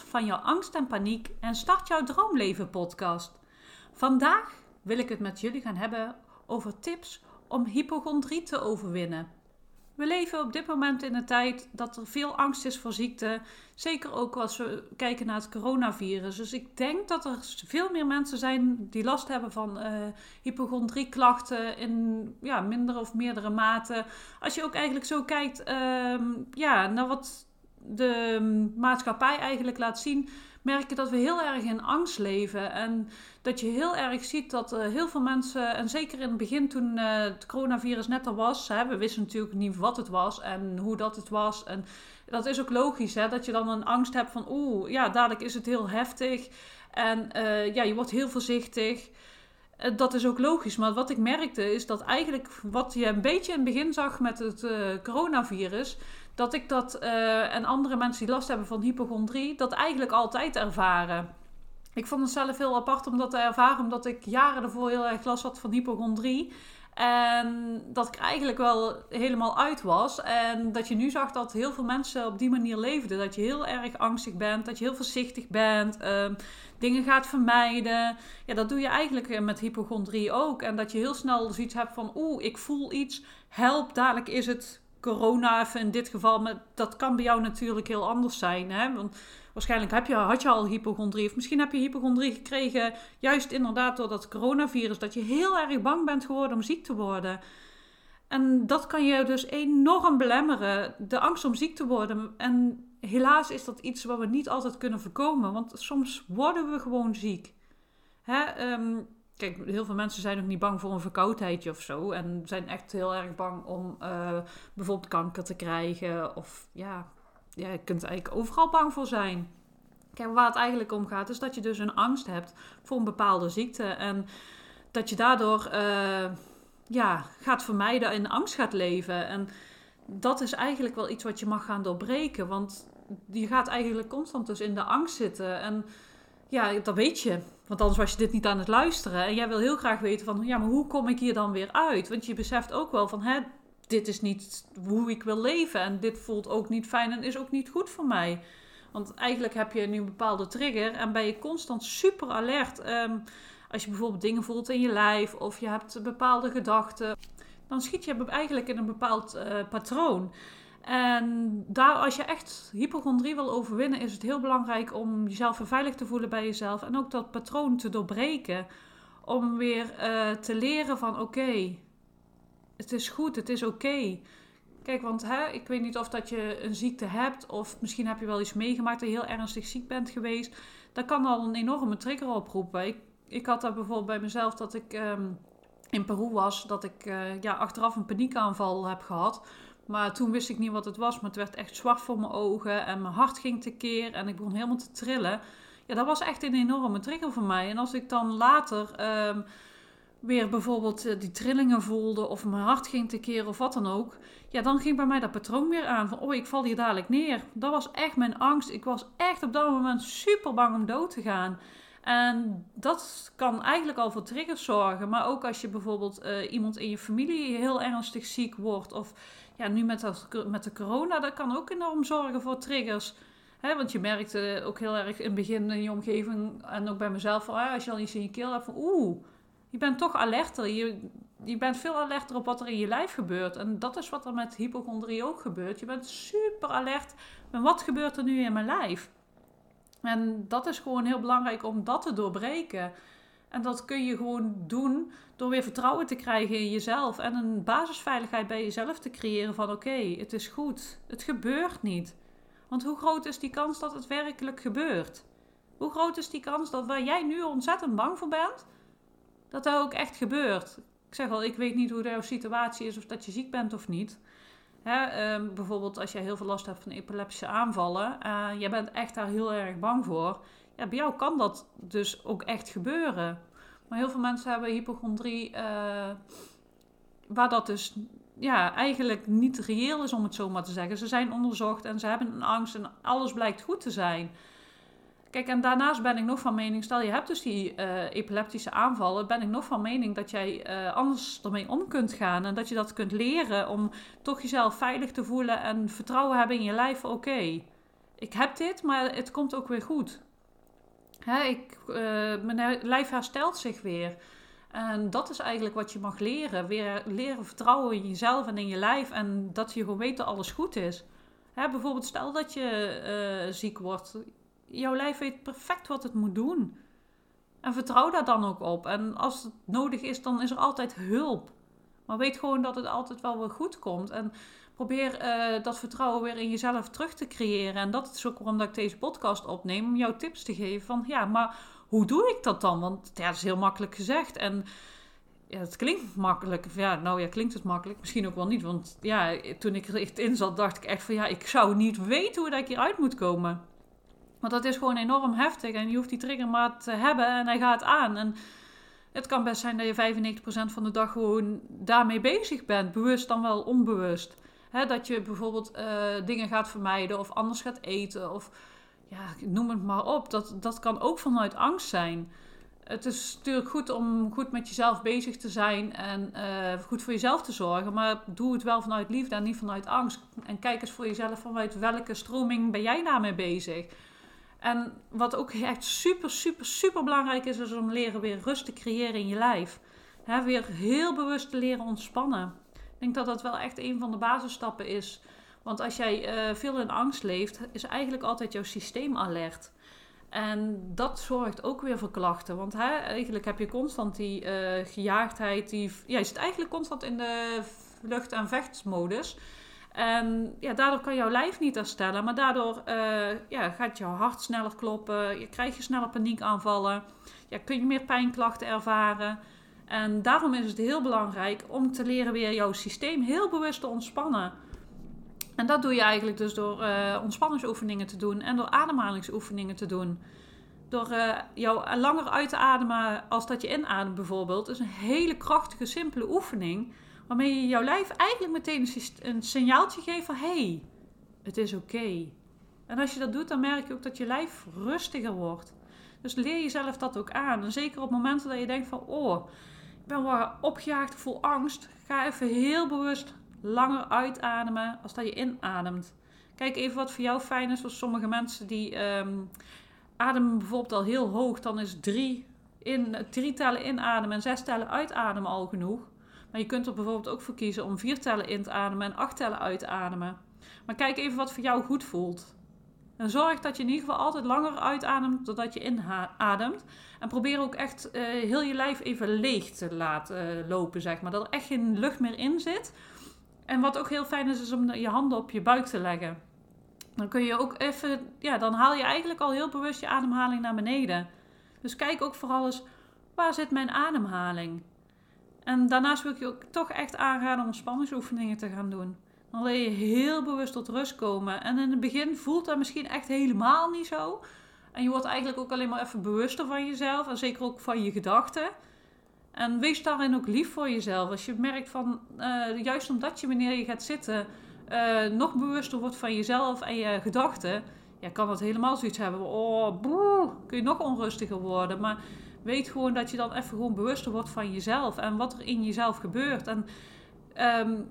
van jouw angst en paniek en start jouw droomleven podcast. Vandaag wil ik het met jullie gaan hebben over tips om hypochondrie te overwinnen. We leven op dit moment in een tijd dat er veel angst is voor ziekte. Zeker ook als we kijken naar het coronavirus. Dus ik denk dat er veel meer mensen zijn die last hebben van uh, hypochondrieklachten in ja, minder of meerdere mate. Als je ook eigenlijk zo kijkt uh, ja, naar wat de maatschappij eigenlijk laat zien merk je dat we heel erg in angst leven. En dat je heel erg ziet dat uh, heel veel mensen, en zeker in het begin toen uh, het coronavirus net er was, hè, we wisten natuurlijk niet wat het was en hoe dat het was. En dat is ook logisch, hè, dat je dan een angst hebt van oeh, ja, dadelijk is het heel heftig. En uh, ja, je wordt heel voorzichtig. Dat is ook logisch. Maar wat ik merkte is dat eigenlijk wat je een beetje in het begin zag met het coronavirus dat ik dat uh, en andere mensen die last hebben van hypochondrie, dat eigenlijk altijd ervaren. Ik vond het zelf heel apart om dat te ervaren, omdat ik jaren ervoor heel erg last had van hypochondrie. En dat ik eigenlijk wel helemaal uit was. En dat je nu zag dat heel veel mensen op die manier leefden. Dat je heel erg angstig bent, dat je heel voorzichtig bent, uh, dingen gaat vermijden. Ja, dat doe je eigenlijk met hypochondrie ook. En dat je heel snel zoiets hebt van, oeh, ik voel iets, help, dadelijk is het corona even in dit geval, maar dat kan bij jou natuurlijk heel anders zijn. Hè? Want waarschijnlijk heb je, had je al hypochondrie, of misschien heb je hypochondrie gekregen, juist inderdaad door dat coronavirus, dat je heel erg bang bent geworden om ziek te worden. En dat kan je dus enorm belemmeren, de angst om ziek te worden. En helaas is dat iets wat we niet altijd kunnen voorkomen, want soms worden we gewoon ziek. Hè? Um, Kijk, heel veel mensen zijn ook niet bang voor een verkoudheidje of zo. En zijn echt heel erg bang om uh, bijvoorbeeld kanker te krijgen. Of ja, ja, je kunt eigenlijk overal bang voor zijn. Kijk, waar het eigenlijk om gaat, is dat je dus een angst hebt voor een bepaalde ziekte. En dat je daardoor uh, ja, gaat vermijden en angst gaat leven. En dat is eigenlijk wel iets wat je mag gaan doorbreken. Want je gaat eigenlijk constant dus in de angst zitten. En ja, dat weet je. Want anders was je dit niet aan het luisteren. En jij wil heel graag weten van, ja, maar hoe kom ik hier dan weer uit? Want je beseft ook wel van, hè, dit is niet hoe ik wil leven. En dit voelt ook niet fijn en is ook niet goed voor mij. Want eigenlijk heb je nu een bepaalde trigger en ben je constant super alert. Um, als je bijvoorbeeld dingen voelt in je lijf of je hebt bepaalde gedachten, dan schiet je eigenlijk in een bepaald uh, patroon. En daar, als je echt hypochondrie wil overwinnen, is het heel belangrijk om jezelf veilig te voelen bij jezelf. En ook dat patroon te doorbreken. Om weer uh, te leren van oké, het is goed, het is oké. Kijk, want hè, ik weet niet of dat je een ziekte hebt, of misschien heb je wel iets meegemaakt dat je heel ernstig ziek bent geweest. Dat kan al een enorme trigger oproepen. Ik, ik had dat bijvoorbeeld bij mezelf dat ik um, in Peru was, dat ik uh, ja, achteraf een paniekaanval heb gehad maar toen wist ik niet wat het was. Maar het werd echt zwart voor mijn ogen. En mijn hart ging tekeer. En ik begon helemaal te trillen. Ja, dat was echt een enorme trigger voor mij. En als ik dan later um, weer bijvoorbeeld uh, die trillingen voelde. Of mijn hart ging tekeer of wat dan ook. Ja, dan ging bij mij dat patroon weer aan. Van, oh, ik val hier dadelijk neer. Dat was echt mijn angst. Ik was echt op dat moment super bang om dood te gaan. En dat kan eigenlijk al voor triggers zorgen. Maar ook als je bijvoorbeeld uh, iemand in je familie heel ernstig ziek wordt. Of ja, nu met, dat, met de corona, dat kan ook enorm zorgen voor triggers. Want je merkte ook heel erg in het begin in je omgeving en ook bij mezelf, van, als je al iets in je keel hebt, van oeh, je bent toch alerter. Je, je bent veel alerter op wat er in je lijf gebeurt. En dat is wat er met hypochondrie ook gebeurt. Je bent super alert met wat gebeurt er nu in mijn lijf. En dat is gewoon heel belangrijk om dat te doorbreken. En dat kun je gewoon doen door weer vertrouwen te krijgen in jezelf. En een basisveiligheid bij jezelf te creëren van oké, het is goed. Het gebeurt niet. Want hoe groot is die kans dat het werkelijk gebeurt? Hoe groot is die kans dat waar jij nu ontzettend bang voor bent, dat dat ook echt gebeurt? Ik zeg al, ik weet niet hoe jouw situatie is of dat je ziek bent of niet. Hè, um, bijvoorbeeld als jij heel veel last hebt van epileptische aanvallen, uh, jij bent echt daar heel erg bang voor ja, bij jou kan dat dus ook echt gebeuren. Maar heel veel mensen hebben hypochondrie, uh, waar dat dus ja, eigenlijk niet reëel is om het zo maar te zeggen. Ze zijn onderzocht en ze hebben een angst en alles blijkt goed te zijn. Kijk, en daarnaast ben ik nog van mening, stel je hebt dus die uh, epileptische aanvallen, ben ik nog van mening dat jij uh, anders ermee om kunt gaan en dat je dat kunt leren om toch jezelf veilig te voelen en vertrouwen hebben in je lijf. Oké, ik heb dit, maar het komt ook weer goed. Hè, ik, uh, mijn lijf herstelt zich weer. En dat is eigenlijk wat je mag leren. Weer leren vertrouwen in jezelf en in je lijf. En dat je gewoon weet dat alles goed is. Hè, bijvoorbeeld, stel dat je ziek wordt jouw lijf weet perfect wat het moet doen. En vertrouw daar dan ook op. En als het nodig is, dan is er altijd hulp. Maar weet gewoon dat het altijd wel weer goed komt. En probeer uh, dat vertrouwen weer in jezelf terug te creëren. En dat is ook waarom dat ik deze podcast opneem. Om jou tips te geven van, ja, maar hoe doe ik dat dan? Want ja, dat is heel makkelijk gezegd. En ja, het klinkt makkelijk. Ja, nou ja, klinkt het makkelijk. Misschien ook wel niet. Want ja, toen ik er echt in zat, dacht ik echt van, ja, ik zou niet weten hoe ik hieruit moet komen. Want dat is gewoon enorm heftig en je hoeft die trigger maar te hebben en hij gaat aan. En het kan best zijn dat je 95% van de dag gewoon daarmee bezig bent, bewust dan wel onbewust. Dat je bijvoorbeeld uh, dingen gaat vermijden of anders gaat eten of ja, noem het maar op. Dat, dat kan ook vanuit angst zijn. Het is natuurlijk goed om goed met jezelf bezig te zijn en uh, goed voor jezelf te zorgen. Maar doe het wel vanuit liefde en niet vanuit angst. En kijk eens voor jezelf vanuit welke stroming ben jij daarmee bezig. En wat ook echt super, super, super belangrijk is, is om leren weer rust te creëren in je lijf. He, weer heel bewust te leren ontspannen. Denk dat dat wel echt een van de basisstappen is. Want als jij uh, veel in angst leeft, is eigenlijk altijd jouw systeem alert. En dat zorgt ook weer voor klachten. Want hè, eigenlijk heb je constant die uh, gejaagdheid. Die, ja, je zit eigenlijk constant in de vlucht- en vechtsmodus. En ja, daardoor kan jouw lijf niet herstellen, maar daardoor uh, ja, gaat jouw hart sneller kloppen, je krijgt je sneller paniekaanvallen, ja, kun je meer pijnklachten ervaren. En daarom is het heel belangrijk om te leren weer jouw systeem heel bewust te ontspannen. En dat doe je eigenlijk dus door uh, ontspanningsoefeningen te doen en door ademhalingsoefeningen te doen. Door uh, jou langer uit te ademen als dat je inademt bijvoorbeeld, is een hele krachtige, simpele oefening Waarmee je jouw lijf eigenlijk meteen een signaaltje geeft van hey, het is oké. En als je dat doet, dan merk je ook dat je lijf rustiger wordt. Dus leer jezelf dat ook aan. En zeker op momenten dat je denkt van oh, ben wel opgejaagd, voel angst. Ga even heel bewust langer uitademen als dat je inademt. Kijk even wat voor jou fijn is. Voor sommige mensen die um, ademen bijvoorbeeld al heel hoog. Dan is drie, in, drie tellen inademen en zes tellen uitademen al genoeg. Maar je kunt er bijvoorbeeld ook voor kiezen om vier tellen in te ademen en acht tellen uit te ademen. Maar kijk even wat voor jou goed voelt. En zorg dat je in ieder geval altijd langer uitademt dan dat je inademt. En probeer ook echt uh, heel je lijf even leeg te laten uh, lopen, zeg maar. Dat er echt geen lucht meer in zit. En wat ook heel fijn is, is om je handen op je buik te leggen. Dan kun je ook even, ja, dan haal je eigenlijk al heel bewust je ademhaling naar beneden. Dus kijk ook vooral eens, waar zit mijn ademhaling? En daarnaast wil ik je ook toch echt aanraden om spanningsoefeningen te gaan doen. Dan wil je heel bewust tot rust komen. En in het begin voelt dat misschien echt helemaal niet zo. En je wordt eigenlijk ook alleen maar even bewuster van jezelf. En zeker ook van je gedachten. En wees daarin ook lief voor jezelf. Als je merkt van, uh, juist omdat je wanneer je gaat zitten, uh, nog bewuster wordt van jezelf en je gedachten. Ja, kan dat helemaal zoiets hebben. Oh, boe, kun je nog onrustiger worden. Maar weet gewoon dat je dan even gewoon bewuster wordt van jezelf en wat er in jezelf gebeurt. En um,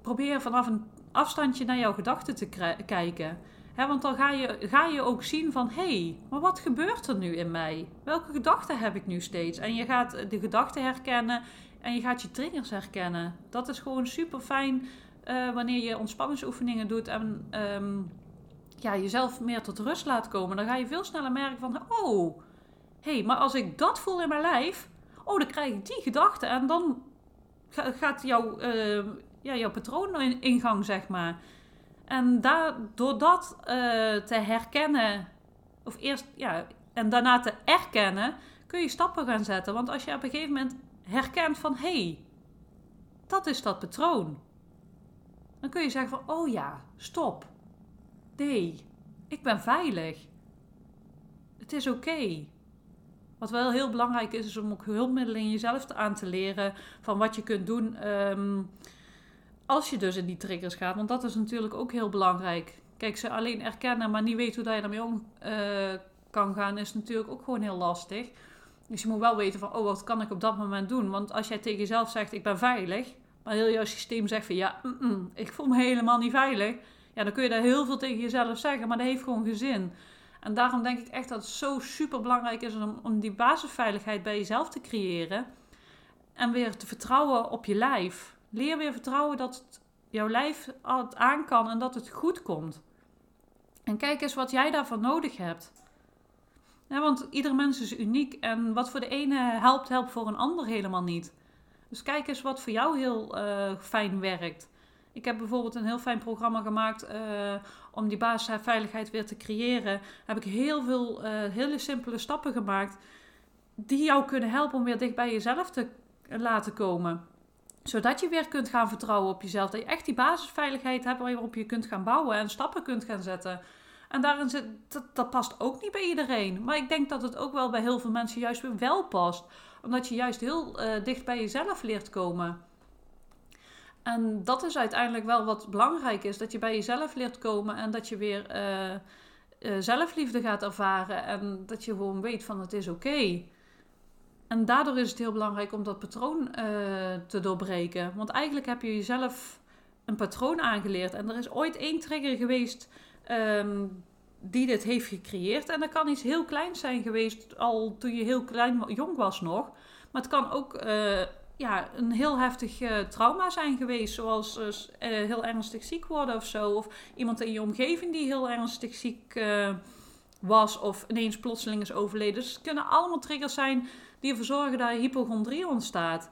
probeer vanaf een afstandje naar jouw gedachten te kijken. Want dan ga je, ga je ook zien van, hé, hey, maar wat gebeurt er nu in mij? Welke gedachten heb ik nu steeds? En je gaat de gedachten herkennen en je gaat je triggers herkennen. Dat is gewoon super fijn uh, wanneer je ontspanningsoefeningen doet en um, ja, jezelf meer tot rust laat komen. Dan ga je veel sneller merken van, oh, hé, hey, maar als ik dat voel in mijn lijf, oh, dan krijg ik die gedachte en dan gaat jouw, uh, ja, jouw patroon in, in, gang, zeg maar. En daar, door dat uh, te herkennen, of eerst, ja, en daarna te erkennen, kun je stappen gaan zetten. Want als je op een gegeven moment herkent van, hé, hey, dat is dat patroon. Dan kun je zeggen van, oh ja, stop. Nee, ik ben veilig. Het is oké. Wat wel heel belangrijk is, is om ook hulpmiddelen in jezelf aan te leren van wat je kunt doen ehm, als je dus in die triggers gaat. Want dat is natuurlijk ook heel belangrijk. Kijk, ze alleen erkennen, maar niet weten hoe je daarmee om uh, kan gaan, is natuurlijk ook gewoon heel lastig. Dus je moet wel weten van, oh, wat kan ik op dat moment doen? Want als jij tegen jezelf zegt, ik ben veilig, maar heel jouw systeem zegt van, ja, ik voel me helemaal niet veilig. Ja, dan kun je daar heel veel tegen jezelf zeggen, maar dat heeft gewoon geen zin. En daarom denk ik echt dat het zo super belangrijk is om, om die basisveiligheid bij jezelf te creëren. En weer te vertrouwen op je lijf. Leer weer vertrouwen dat jouw lijf het aan kan en dat het goed komt. En kijk eens wat jij daarvoor nodig hebt. Want ieder mens is uniek en wat voor de ene helpt, helpt voor een ander helemaal niet. Dus kijk eens wat voor jou heel uh, fijn werkt. Ik heb bijvoorbeeld een heel fijn programma gemaakt uh, om die basisveiligheid weer te creëren. Heb ik heel veel uh, hele simpele stappen gemaakt die jou kunnen helpen om weer dicht bij jezelf te laten komen. Zodat je weer kunt gaan vertrouwen op jezelf. Dat je echt die basisveiligheid hebt waarop je kunt gaan bouwen en stappen kunt gaan zetten. En daarin zit, dat, past ook niet bij iedereen. Maar ik denk dat het ook wel bij heel veel mensen juist weer wel past. Omdat je juist heel uh, dicht bij jezelf leert komen. En dat is uiteindelijk wel wat belangrijk is. Dat je bij jezelf leert komen en dat je weer uh, uh, zelfliefde gaat ervaren. En dat je gewoon weet van het is oké. En daardoor is het heel belangrijk om dat patroon uh, te doorbreken. Want eigenlijk heb je jezelf een patroon aangeleerd. En er is ooit één trigger geweest um, die dit heeft gecreëerd. En dat kan iets heel kleins zijn geweest, al toen je heel klein, jong was nog. Maar het kan ook uh, ja, een heel heftig uh, trauma zijn geweest. Zoals heel ernstig ziek worden of zo. Of iemand in je omgeving die heel ernstig ziek was. Of ineens plotseling is overleden. Dus het kunnen allemaal triggers zijn die ervoor zorgen dat hypochondrie ontstaat.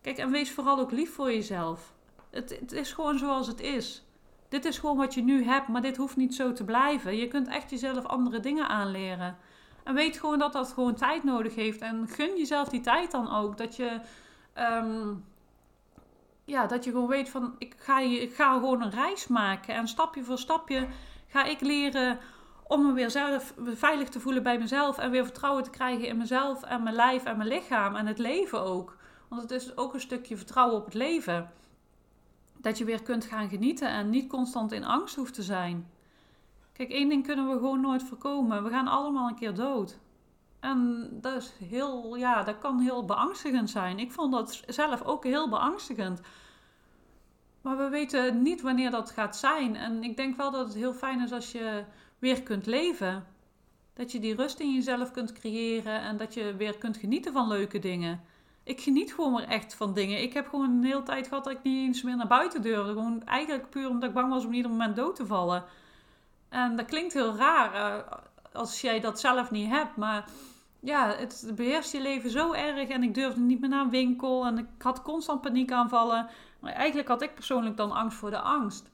Kijk, en wees vooral ook lief voor jezelf. Het, het is gewoon zoals het is. Dit is gewoon wat je nu hebt, maar dit hoeft niet zo te blijven. Je kunt echt jezelf andere dingen aanleren. En weet gewoon dat dat gewoon tijd nodig heeft. En gun jezelf die tijd dan ook. Dat je, um, ja, dat je gewoon weet van, ik ga, ik ga gewoon een reis maken. En stapje voor stapje ga ik leren om me weer zelf veilig te voelen bij mezelf. En weer vertrouwen te krijgen in mezelf en mijn lijf en mijn lichaam. En het leven ook. Want het is ook een stukje vertrouwen op het leven dat je weer kunt gaan genieten en niet constant in angst hoeft te zijn. Kijk, één ding kunnen we gewoon nooit voorkomen. We gaan allemaal een keer dood. En dat is heel, ja, dat kan heel beangstigend zijn. Ik vond dat zelf ook heel beangstigend. Maar we weten niet wanneer dat gaat zijn. En ik denk wel dat het heel fijn is als je weer kunt leven. Dat je die rust in jezelf kunt creëren en dat je weer kunt genieten van leuke dingen ik geniet gewoon weer echt van dingen. Ik heb gewoon een hele tijd gehad dat ik niet eens meer naar buiten durfde. Gewoon eigenlijk puur omdat ik bang was om ieder moment dood te vallen. En dat klinkt heel raar uh, als jij dat zelf niet hebt. Maar ja, het beheerst je leven zo erg. En ik durfde niet meer naar een winkel. En ik had constant paniekaanvallen. Maar eigenlijk had ik persoonlijk dan angst voor de angst.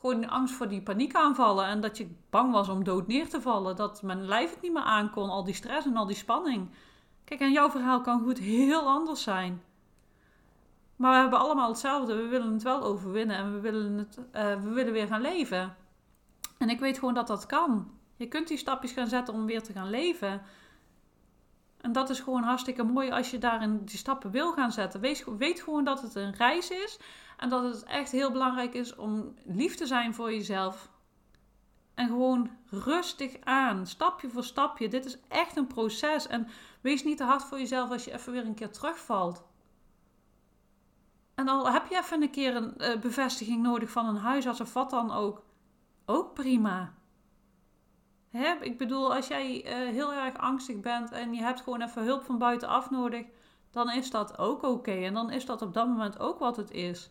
Gewoon angst voor die paniekaanvallen. En dat je bang was om dood neer te vallen. Dat mijn lijf het niet meer aankon. Al die stress en al die spanning. Kijk, en jouw verhaal kan goed heel anders zijn. Maar we hebben allemaal hetzelfde. We willen het wel overwinnen en we willen, het, uh, we willen weer gaan leven. En ik weet gewoon dat dat kan. Je kunt die stapjes gaan zetten om weer te gaan leven. En dat is gewoon hartstikke mooi als je daarin die stappen wil gaan zetten. Weet gewoon dat het een reis is. En dat het echt heel belangrijk is om lief te zijn voor jezelf. En gewoon rustig aan, stapje voor stapje. Dit is echt een proces. En wees niet te hard voor jezelf als je even weer een keer terugvalt. En al heb je even een keer een uh, bevestiging nodig van een huisarts of wat dan ook, ook prima. Hè? Ik bedoel, als jij uh, heel erg angstig bent en je hebt gewoon even hulp van buitenaf nodig, dan is dat ook oké. En dan is dat op dat moment ook wat het is.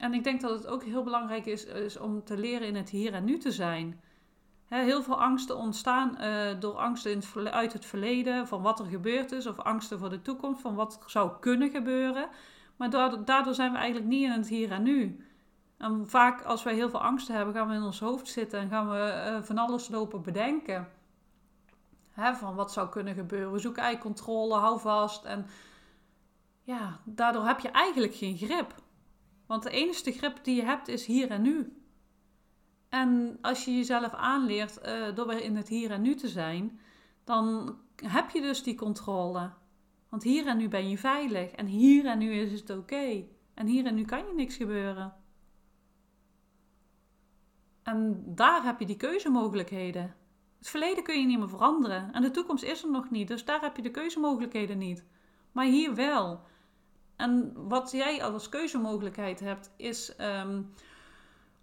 En ik denk dat het ook heel belangrijk is, is om te leren in het hier en nu te zijn. heel veel angsten ontstaan uh, door angsten uit het verleden, van wat er gebeurd is, of angsten voor de toekomst, van wat zou kunnen gebeuren. Maar daardoor, zijn we eigenlijk niet in het hier en nu. En vaak als wij heel veel angsten hebben, gaan we in ons hoofd zitten en gaan we uh, van alles lopen bedenken. van wat zou kunnen gebeuren. We zoeken eigenlijk controle, hou vast. En ja, daardoor heb je eigenlijk geen grip. Want de enige grip die je hebt is hier en nu. En als je jezelf aanleert uh, door weer in het hier en nu te zijn, dan heb je dus die controle. Want hier en nu ben je veilig en hier en nu is het oké. En hier en nu kan je niks gebeuren. En daar heb je die keuzemogelijkheden. Het verleden kun je niet meer veranderen en de toekomst is er nog niet, dus daar heb je de keuzemogelijkheden niet. Maar hier wel. En wat jij als keuzemogelijkheid hebt, is ehm,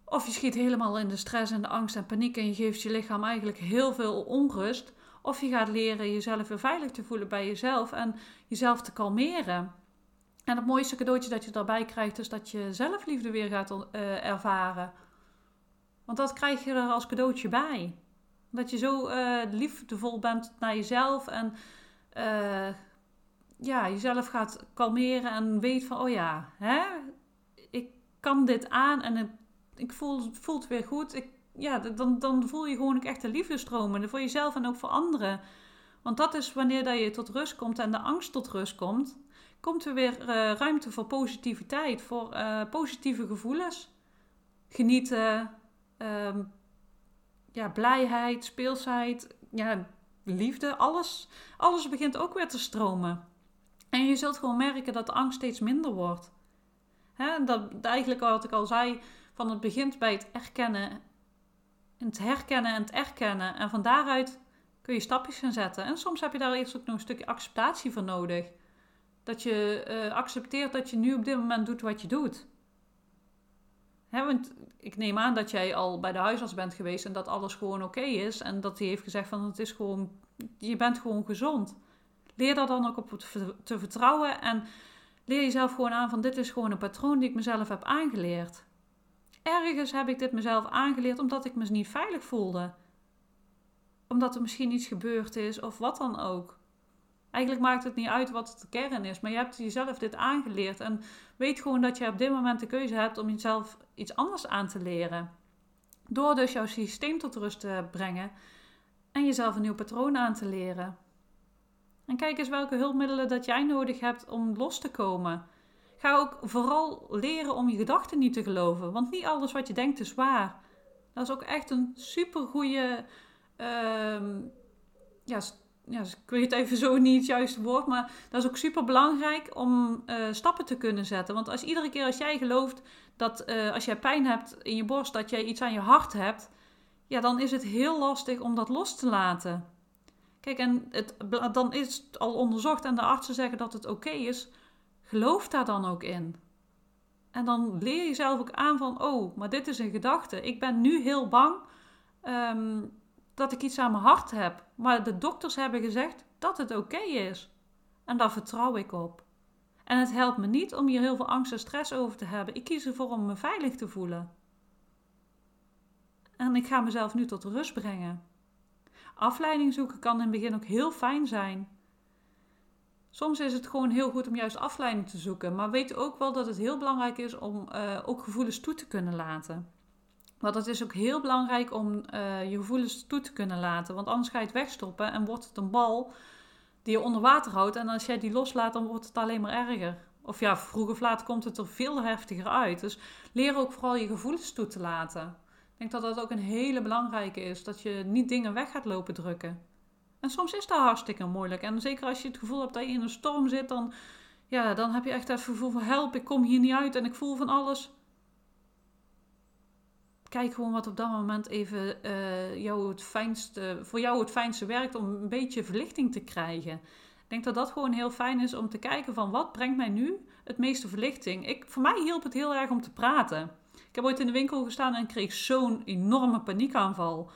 of je schiet helemaal in de stress en de angst en paniek en je geeft je lichaam eigenlijk heel veel onrust. Of je gaat leren jezelf weer veilig te voelen bij jezelf en jezelf te kalmeren. En het mooiste cadeautje dat je daarbij krijgt, is dat je zelfliefde weer gaat uh, ervaren. Want dat krijg je er als cadeautje bij. Dat je zo uh, liefdevol bent naar jezelf en uh, ja, jezelf gaat kalmeren en weet van, oh ja, hè, ik kan dit aan en ik voel, het voelt weer goed. Ik, ja, dan, dan voel je gewoon ook echt de liefde stromen voor jezelf en ook voor anderen. Want dat is wanneer dat je tot rust komt en de angst tot rust komt, komt er weer uh, ruimte voor positiviteit, voor uh, positieve gevoelens. Genieten, uh, ja, blijheid, speelsheid, ja, liefde, alles, alles begint ook weer te stromen. En je zult gewoon merken dat de angst steeds minder wordt. Dat, eigenlijk wat ik al zei, van het begint bij het erkennen. Het herkennen en het erkennen. En van daaruit kun je stapjes gaan zetten. En soms heb je daar eerst ook nog een stukje acceptatie voor nodig. Dat je uh, accepteert dat je nu op dit moment doet wat je doet. Want ik neem aan dat jij al bij de huisarts bent geweest en dat alles gewoon oké is. En dat hij heeft gezegd van het is gewoon, je bent gewoon gezond. Leer daar dan ook op te vertrouwen en leer jezelf gewoon aan van dit is gewoon een patroon die ik mezelf heb aangeleerd. Ergens heb ik dit mezelf aangeleerd omdat ik me niet veilig voelde. Omdat er misschien iets gebeurd is of wat dan ook. Eigenlijk maakt het niet uit wat de kern is, maar je hebt jezelf dit aangeleerd en weet gewoon dat je op dit moment de keuze hebt om jezelf iets anders aan te leren. Door dus jouw systeem tot rust te brengen en jezelf een nieuw patroon aan te leren. En kijk eens welke hulpmiddelen dat jij nodig hebt om los te komen. Ga ook vooral leren om je gedachten niet te geloven, want niet alles wat je denkt is waar. Dat is ook echt een super goede. Uh, ja, ja, ik weet het even zo niet het juiste woord, maar dat is ook super belangrijk om uh, stappen te kunnen zetten. Want als iedere keer als jij gelooft dat uh, als jij pijn hebt in je borst, dat jij iets aan je hart hebt, ja, dan is het heel lastig om dat los te laten. Kijk, en het, dan is het al onderzocht en de artsen zeggen dat het oké is. Geloof daar dan ook in. En dan leer je zelf ook aan van, oh, maar dit is een gedachte. Ik ben nu heel bang um, dat ik iets aan mijn hart heb. Maar de dokters hebben gezegd dat het oké is. En daar vertrouw ik op. En het helpt me niet om hier heel veel angst en stress over te hebben. Ik kies ervoor om me veilig te voelen. En ik ga mezelf nu tot rust brengen. Afleiding zoeken kan in het begin ook heel fijn zijn. Soms is het gewoon heel goed om juist afleiding te zoeken, maar weet ook wel dat het heel belangrijk is om uh, ook gevoelens toe te kunnen laten. Want het is ook heel belangrijk om uh, je gevoelens toe te kunnen laten, want anders ga je het wegstoppen en wordt het een bal die je onder water houdt. En als jij die loslaat, dan wordt het alleen maar erger. Of ja, vroeg of laat komt het er veel heftiger uit. Dus leer ook vooral je gevoelens toe te laten. Ik denk dat dat ook een hele belangrijke is. Dat je niet dingen weg gaat lopen drukken. En soms is dat hartstikke moeilijk. En zeker als je het gevoel hebt dat je in een storm zit, dan, ja, dan heb je echt het gevoel van help, ik kom hier niet uit en ik voel van alles. Kijk gewoon wat op dat moment even uh, jou het fijnste, voor jou het fijnste werkt om een beetje verlichting te krijgen. Ik denk dat dat gewoon heel fijn is om te kijken van wat brengt mij nu het meeste verlichting. Ik, voor mij hielp het heel erg om te praten. Ik heb ooit in de winkel gestaan en kreeg zo'n enorme paniekaanval.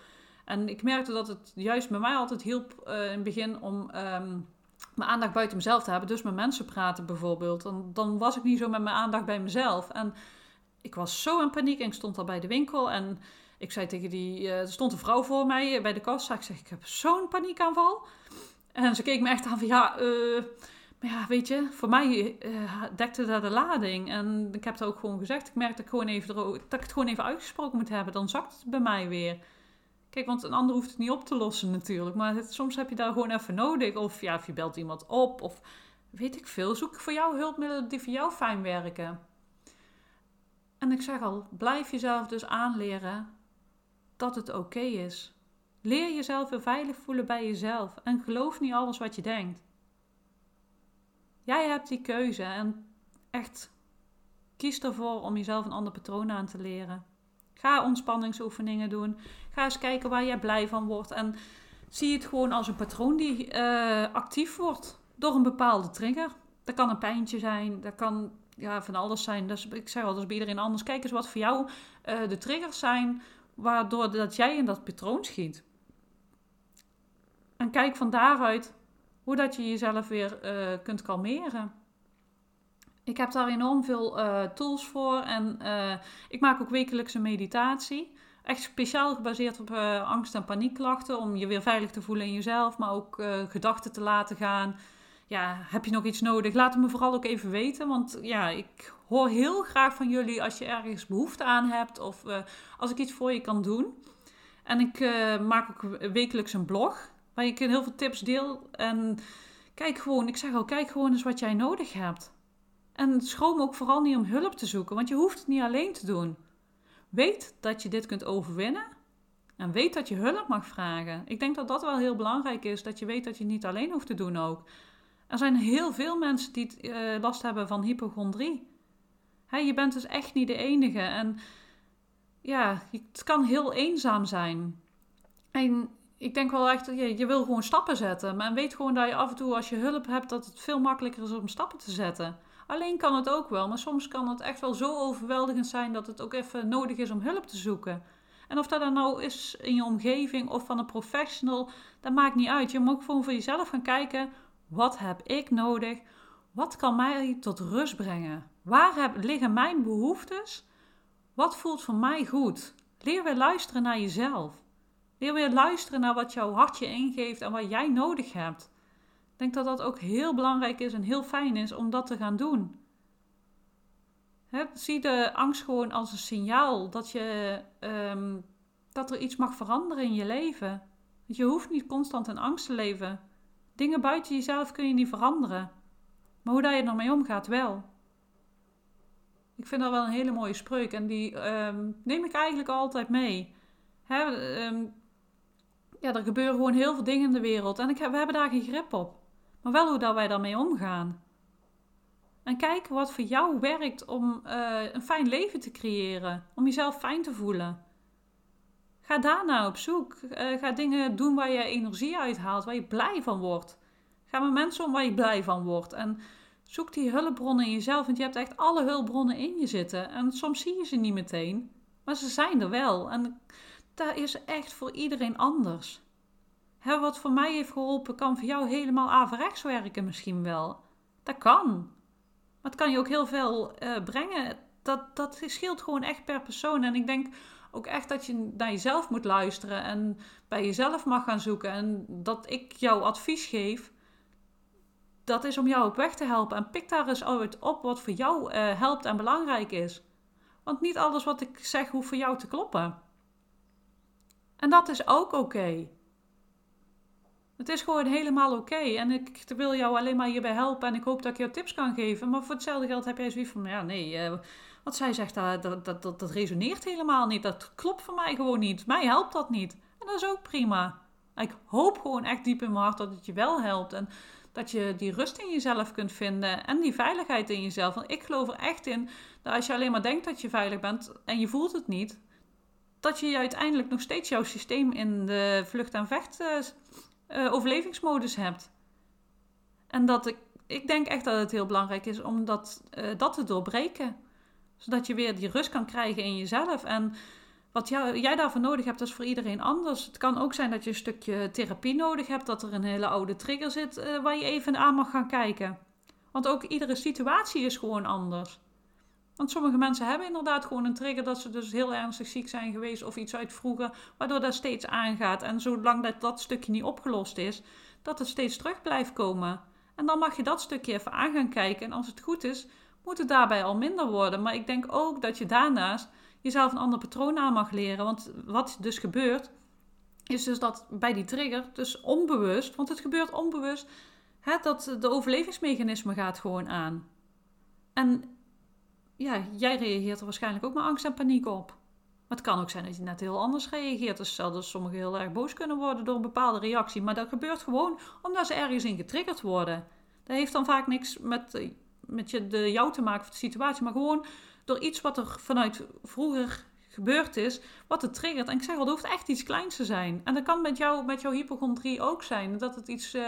En ik merkte dat het juist bij mij altijd hielp uh, in het begin om um, mijn aandacht buiten mezelf te hebben. Dus met mensen praten bijvoorbeeld. Dan, dan was ik niet zo met mijn aandacht bij mezelf. En ik was zo in paniek en ik stond al bij de winkel en ik zei tegen die, uh, er stond een vrouw voor mij bij de kassa. Ik zeg, ik heb zo'n paniekaanval. En ze keek me echt aan van, ja, uh, ja, weet je, voor mij uh, dekte dat de lading. En ik heb het ook gewoon gezegd. Ik merkte dat ik, gewoon even, dat ik het gewoon even uitgesproken moet hebben. Dan zakt het bij mij weer. Kijk, want een ander hoeft het niet op te lossen natuurlijk. Maar soms heb je daar gewoon even nodig. Of ja, of je belt iemand op. Of weet ik veel. Zoek voor jou hulpmiddelen die voor jou fijn werken. En ik zeg al, blijf jezelf dus aanleren dat het oké is. Leer jezelf weer veilig voelen bij jezelf. En geloof niet alles wat je denkt. Jij hebt die keuze en echt kies ervoor om jezelf een ander patroon aan te leren. Ga ontspanningsoefeningen doen. Ga eens kijken waar jij blij van wordt. En zie het gewoon als een patroon die uh, actief wordt door een bepaalde trigger. Dat kan een pijntje zijn, dat kan ja, van alles zijn. Dus ik zeg al, bij iedereen anders. Kijk eens wat voor jou uh, de triggers zijn waardoor dat jij in dat patroon schiet. En kijk van daaruit hoe dat je jezelf weer uh, kunt kalmeren. Ik heb daar enorm veel uh, tools voor en uh, ik maak ook wekelijkse meditatie. Echt speciaal gebaseerd op angst- en paniekklachten. Om je weer veilig te voelen in jezelf, maar ook gedachten te laten gaan. Ja, heb je nog iets nodig? Laat het me vooral ook even weten. Want ja, ik hoor heel graag van jullie als je ergens behoefte aan hebt of als ik iets voor je kan doen. En ik maak ook wekelijks een blog waar ik heel veel tips deel. En kijk gewoon, ik zeg al, kijk gewoon eens wat jij nodig hebt. En schroom ook vooral niet om hulp te zoeken, want je hoeft het niet alleen te doen. Weet dat je dit kunt overwinnen en weet dat je hulp mag vragen. Ik denk dat dat wel heel belangrijk is, dat je weet dat je het niet alleen hoeft te doen ook. Er zijn heel veel mensen die uh, last hebben van hypochondrie. je bent dus echt niet de enige. En ja, het kan heel eenzaam zijn. En ik denk wel echt, je, je wil gewoon stappen zetten. Maar weet gewoon dat je af en toe als je hulp hebt, dat het veel makkelijker is om stappen te zetten. Alleen kan het ook wel, maar soms kan het echt wel zo overweldigend zijn dat het ook even nodig is om hulp te zoeken. En of dat dan nou is in je omgeving of van een professional, dat maakt niet uit. Je moet gewoon voor jezelf gaan kijken, wat heb ik nodig? Wat kan mij tot rust brengen? Waar liggen mijn behoeftes? Wat voelt voor mij goed? Leer weer luisteren naar jezelf. Leer weer luisteren naar wat jouw hartje ingeeft en wat jij nodig hebt. Ik denk dat dat ook heel belangrijk is en heel fijn is om dat te gaan doen. zie de angst gewoon als een signaal dat, je, um, dat er iets mag veranderen in je leven. Je hoeft niet constant in angst te leven. Dingen buiten jezelf kun je niet veranderen. Maar hoe dat je ermee omgaat, wel. Ik vind dat wel een hele mooie spreuk en die um, neem ik eigenlijk altijd mee. Um, ja, er gebeuren gewoon heel veel dingen in de wereld en ik we hebben daar geen grip op. Maar wel hoe dat wij daarmee omgaan. En kijken wat voor jou werkt om uh, een fijn leven te creëren, om jezelf fijn te voelen. Ga daarna op zoek. Uh, ga dingen doen waar je energie uithaalt, waar je blij van wordt. Ga met mensen om waar je blij van wordt. En zoek die hulpbronnen in jezelf, want je hebt echt alle hulpbronnen in je zitten. En soms zie je ze niet meteen, maar ze zijn er wel. En dat is echt voor iedereen anders. Wat voor mij heeft geholpen, kan voor jou helemaal averechts werken misschien wel. Dat kan. Maar het kan je ook heel veel uh, brengen. Dat, dat scheelt gewoon echt per persoon. En ik denk ook echt dat je naar jezelf moet luisteren en bij jezelf mag gaan zoeken. En dat ik jou advies geef, dat is om jou op weg te helpen. En pik daar eens uit op wat voor jou uh, helpt en belangrijk is. Want niet alles wat ik zeg hoeft voor jou te kloppen. En dat is ook oké. Het is gewoon helemaal oké. En ik wil jou alleen maar hierbij helpen. En ik hoop dat ik jou tips kan geven. Maar voor hetzelfde geld heb jij zoiets van: ja, nee, uh, wat zij zegt, dat, dat, dat, dat, resoneert helemaal niet. Dat klopt voor mij gewoon niet. Mij helpt dat niet. En dat is ook prima. Ik hoop gewoon echt diep in mijn hart dat het je wel helpt. En dat je die rust in jezelf kunt vinden. En die veiligheid in jezelf. Want ik geloof er echt in dat als je alleen maar denkt dat je veilig bent en je voelt het niet dat je uiteindelijk nog steeds jouw systeem in de vlucht- en vecht uh, overlevingsmodus hebt. En dat ik, ik denk echt dat het heel belangrijk is om dat, uh, dat te doorbreken. Zodat je weer die rust kan krijgen in jezelf. En wat jou, jij daarvoor nodig hebt, is voor iedereen anders. Het kan ook zijn dat je een stukje therapie nodig hebt, dat er een hele oude trigger zit waar je even aan mag gaan kijken. Want ook iedere situatie is gewoon anders. Want sommige mensen hebben inderdaad gewoon een trigger dat ze dus heel ernstig ziek zijn geweest of iets uit vroeger, waardoor dat steeds aangaat. En zolang dat, dat stukje niet opgelost is, dat het steeds terug blijft komen. En dan mag je dat stukje even aan gaan kijken. En als het goed is, moet het daarbij al minder worden. Maar ik denk ook dat je daarnaast jezelf een ander patroon aan mag leren. Want wat dus gebeurt, is dus dat bij die trigger, dus onbewust, want het gebeurt onbewust, hè, dat de overlevingsmechanisme gaat gewoon aan. En ja, jij reageert er waarschijnlijk ook met angst en paniek op. Maar het kan ook zijn dat je net heel anders reageert. Dus zal dus sommigen heel erg boos kunnen worden door een bepaalde reactie. Maar dat gebeurt gewoon omdat ze ergens in getriggerd worden. Dat heeft dan vaak niks met, met je, de jou te maken of de situatie. Maar gewoon door iets wat er vanuit vroeger gebeurd is, wat het triggert. En ik zeg al, het hoeft echt iets kleins te zijn. En dat kan met, jou, met jouw hypochondrie ook zijn. Dat het iets uh,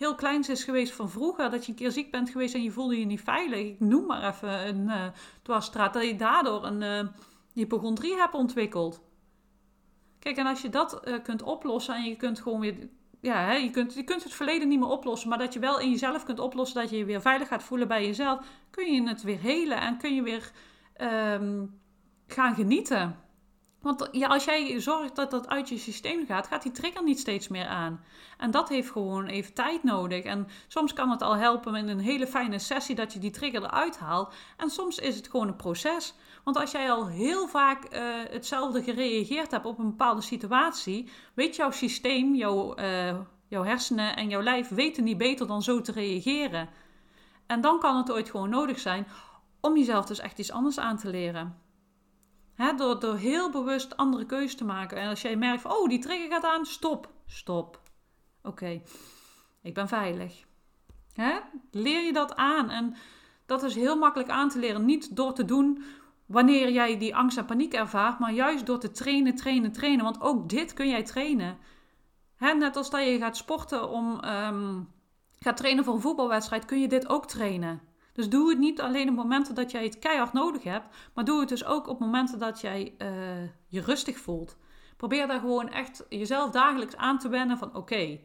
heel kleins is geweest van vroeger. Dat je een keer ziek bent geweest en je voelde je niet veilig. Ik noem maar even een uh, dwarsstraat. Dat je daardoor een uh, hypochondrie hebt ontwikkeld. Kijk, en als je dat kunt oplossen en je kunt gewoon weer ja, hè, je, kunt, je kunt het verleden niet meer oplossen, maar dat je wel in jezelf kunt oplossen, dat je je weer veilig gaat voelen bij jezelf, kun je het weer helen en kun je weer um, gaan genieten. Want als jij zorgt dat dat uit je systeem gaat, gaat die trigger niet steeds meer aan. En dat heeft gewoon even tijd nodig. En soms kan het al helpen in een hele fijne sessie dat je die trigger eruit haalt. En soms is het gewoon een proces. Want als jij al heel vaak uh, hetzelfde gereageerd hebt op een bepaalde situatie, weet jouw systeem, jouw, uh, jouw hersenen en jouw lijf weten niet beter dan zo te reageren. En dan kan het ooit gewoon nodig zijn om jezelf dus echt iets anders aan te leren. Door, door heel bewust andere keuzes te maken. En als jij merkt van, oh, die trigger gaat aan, stop, stop. Oké, ik ben veilig. Leer je dat aan. En dat is heel makkelijk aan te leren. Niet door te doen wanneer jij die angst en paniek ervaart, maar juist door te trainen, trainen, trainen. Want ook dit kun jij trainen. Net als dat je gaat sporten om, um, gaat trainen voor een voetbalwedstrijd, kun je dit ook trainen. Dus doe het niet alleen op momenten dat jij het keihard nodig hebt, maar doe het dus ook op momenten dat jij uh, je rustig voelt. Probeer daar gewoon echt jezelf dagelijks aan te wennen van oké,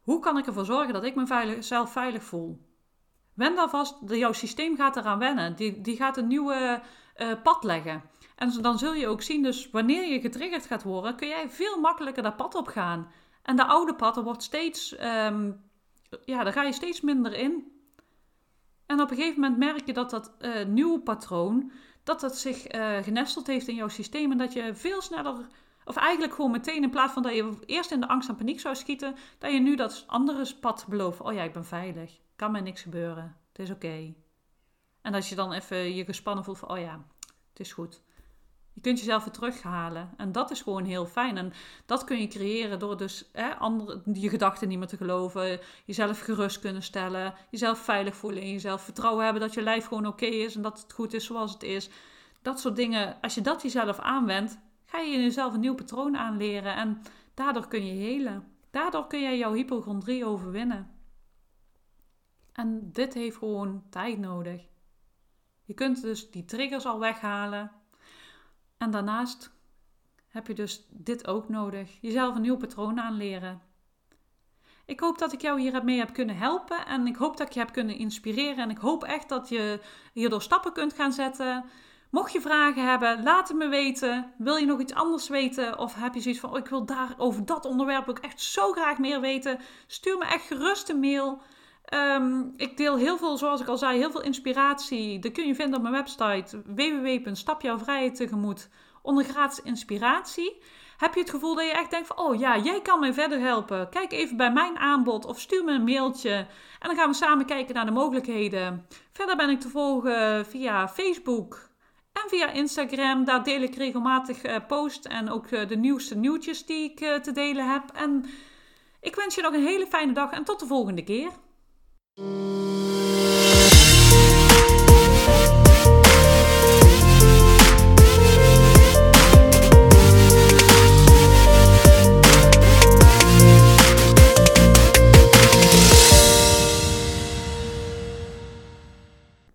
hoe kan ik ervoor zorgen dat ik mezelf veilig voel? Wen daar vast, jouw systeem gaat eraan wennen. Die, die gaat een nieuwe uh, pad leggen. En dan zul je ook zien, dus wanneer je getriggerd gaat worden, kun jij veel makkelijker dat pad op gaan. En de oude pad, wordt steeds, um, ja, daar ga je steeds minder in. En op een gegeven moment merk je dat dat uh, nieuwe patroon, dat dat zich uh, genesteld heeft in jouw systeem en dat je veel sneller, of eigenlijk gewoon meteen in plaats van dat je eerst in de angst en paniek zou schieten, dat je nu dat andere pad belooft. Oh ja, ik ben veilig, kan mij niks gebeuren, het is oké. En als je dan even je gespannen voelt van, oh ja, het is goed. Je kunt jezelf weer terughalen. En dat is gewoon heel fijn. En dat kun je creëren door dus hè, andere, je gedachten niet meer te geloven. Jezelf gerust kunnen stellen. Jezelf veilig voelen. In jezelf vertrouwen hebben dat je lijf gewoon oké is. En dat het goed is zoals het is. Dat soort dingen. Als je dat jezelf aanwendt, ga je jezelf een nieuw patroon aanleren. En daardoor kun je helen. Daardoor kun je jouw hypochondrie overwinnen. En dit heeft gewoon tijd nodig. Je kunt dus die triggers al weghalen. En daarnaast heb je dus dit ook nodig. Jezelf een nieuw patroon aanleren. Ik hoop dat ik jou hiermee heb kunnen helpen en ik hoop dat ik je heb kunnen inspireren en ik hoop echt dat je hierdoor stappen kunt gaan zetten. Mocht je vragen hebben, laat het me weten. Wil je nog iets anders weten of heb je zoiets van oh, ik wil daar over dat onderwerp ook echt zo graag meer weten? Stuur me echt gerust een mail. Um, ik deel heel veel, zoals ik al zei, heel veel inspiratie. Dat kun je vinden op mijn website www.stapjouwvrijheid tegemoet onder gratis inspiratie. Heb je het gevoel dat je echt denkt van, oh ja, jij kan mij verder helpen. Kijk even bij mijn aanbod of stuur me een mailtje. En dan gaan we samen kijken naar de mogelijkheden. Verder ben ik te volgen via Facebook en via Instagram. Daar deel ik regelmatig uh, posts en ook uh, de nieuwste nieuwtjes die ik uh, te delen heb. En ik wens je nog een hele fijne dag en tot de volgende keer. Música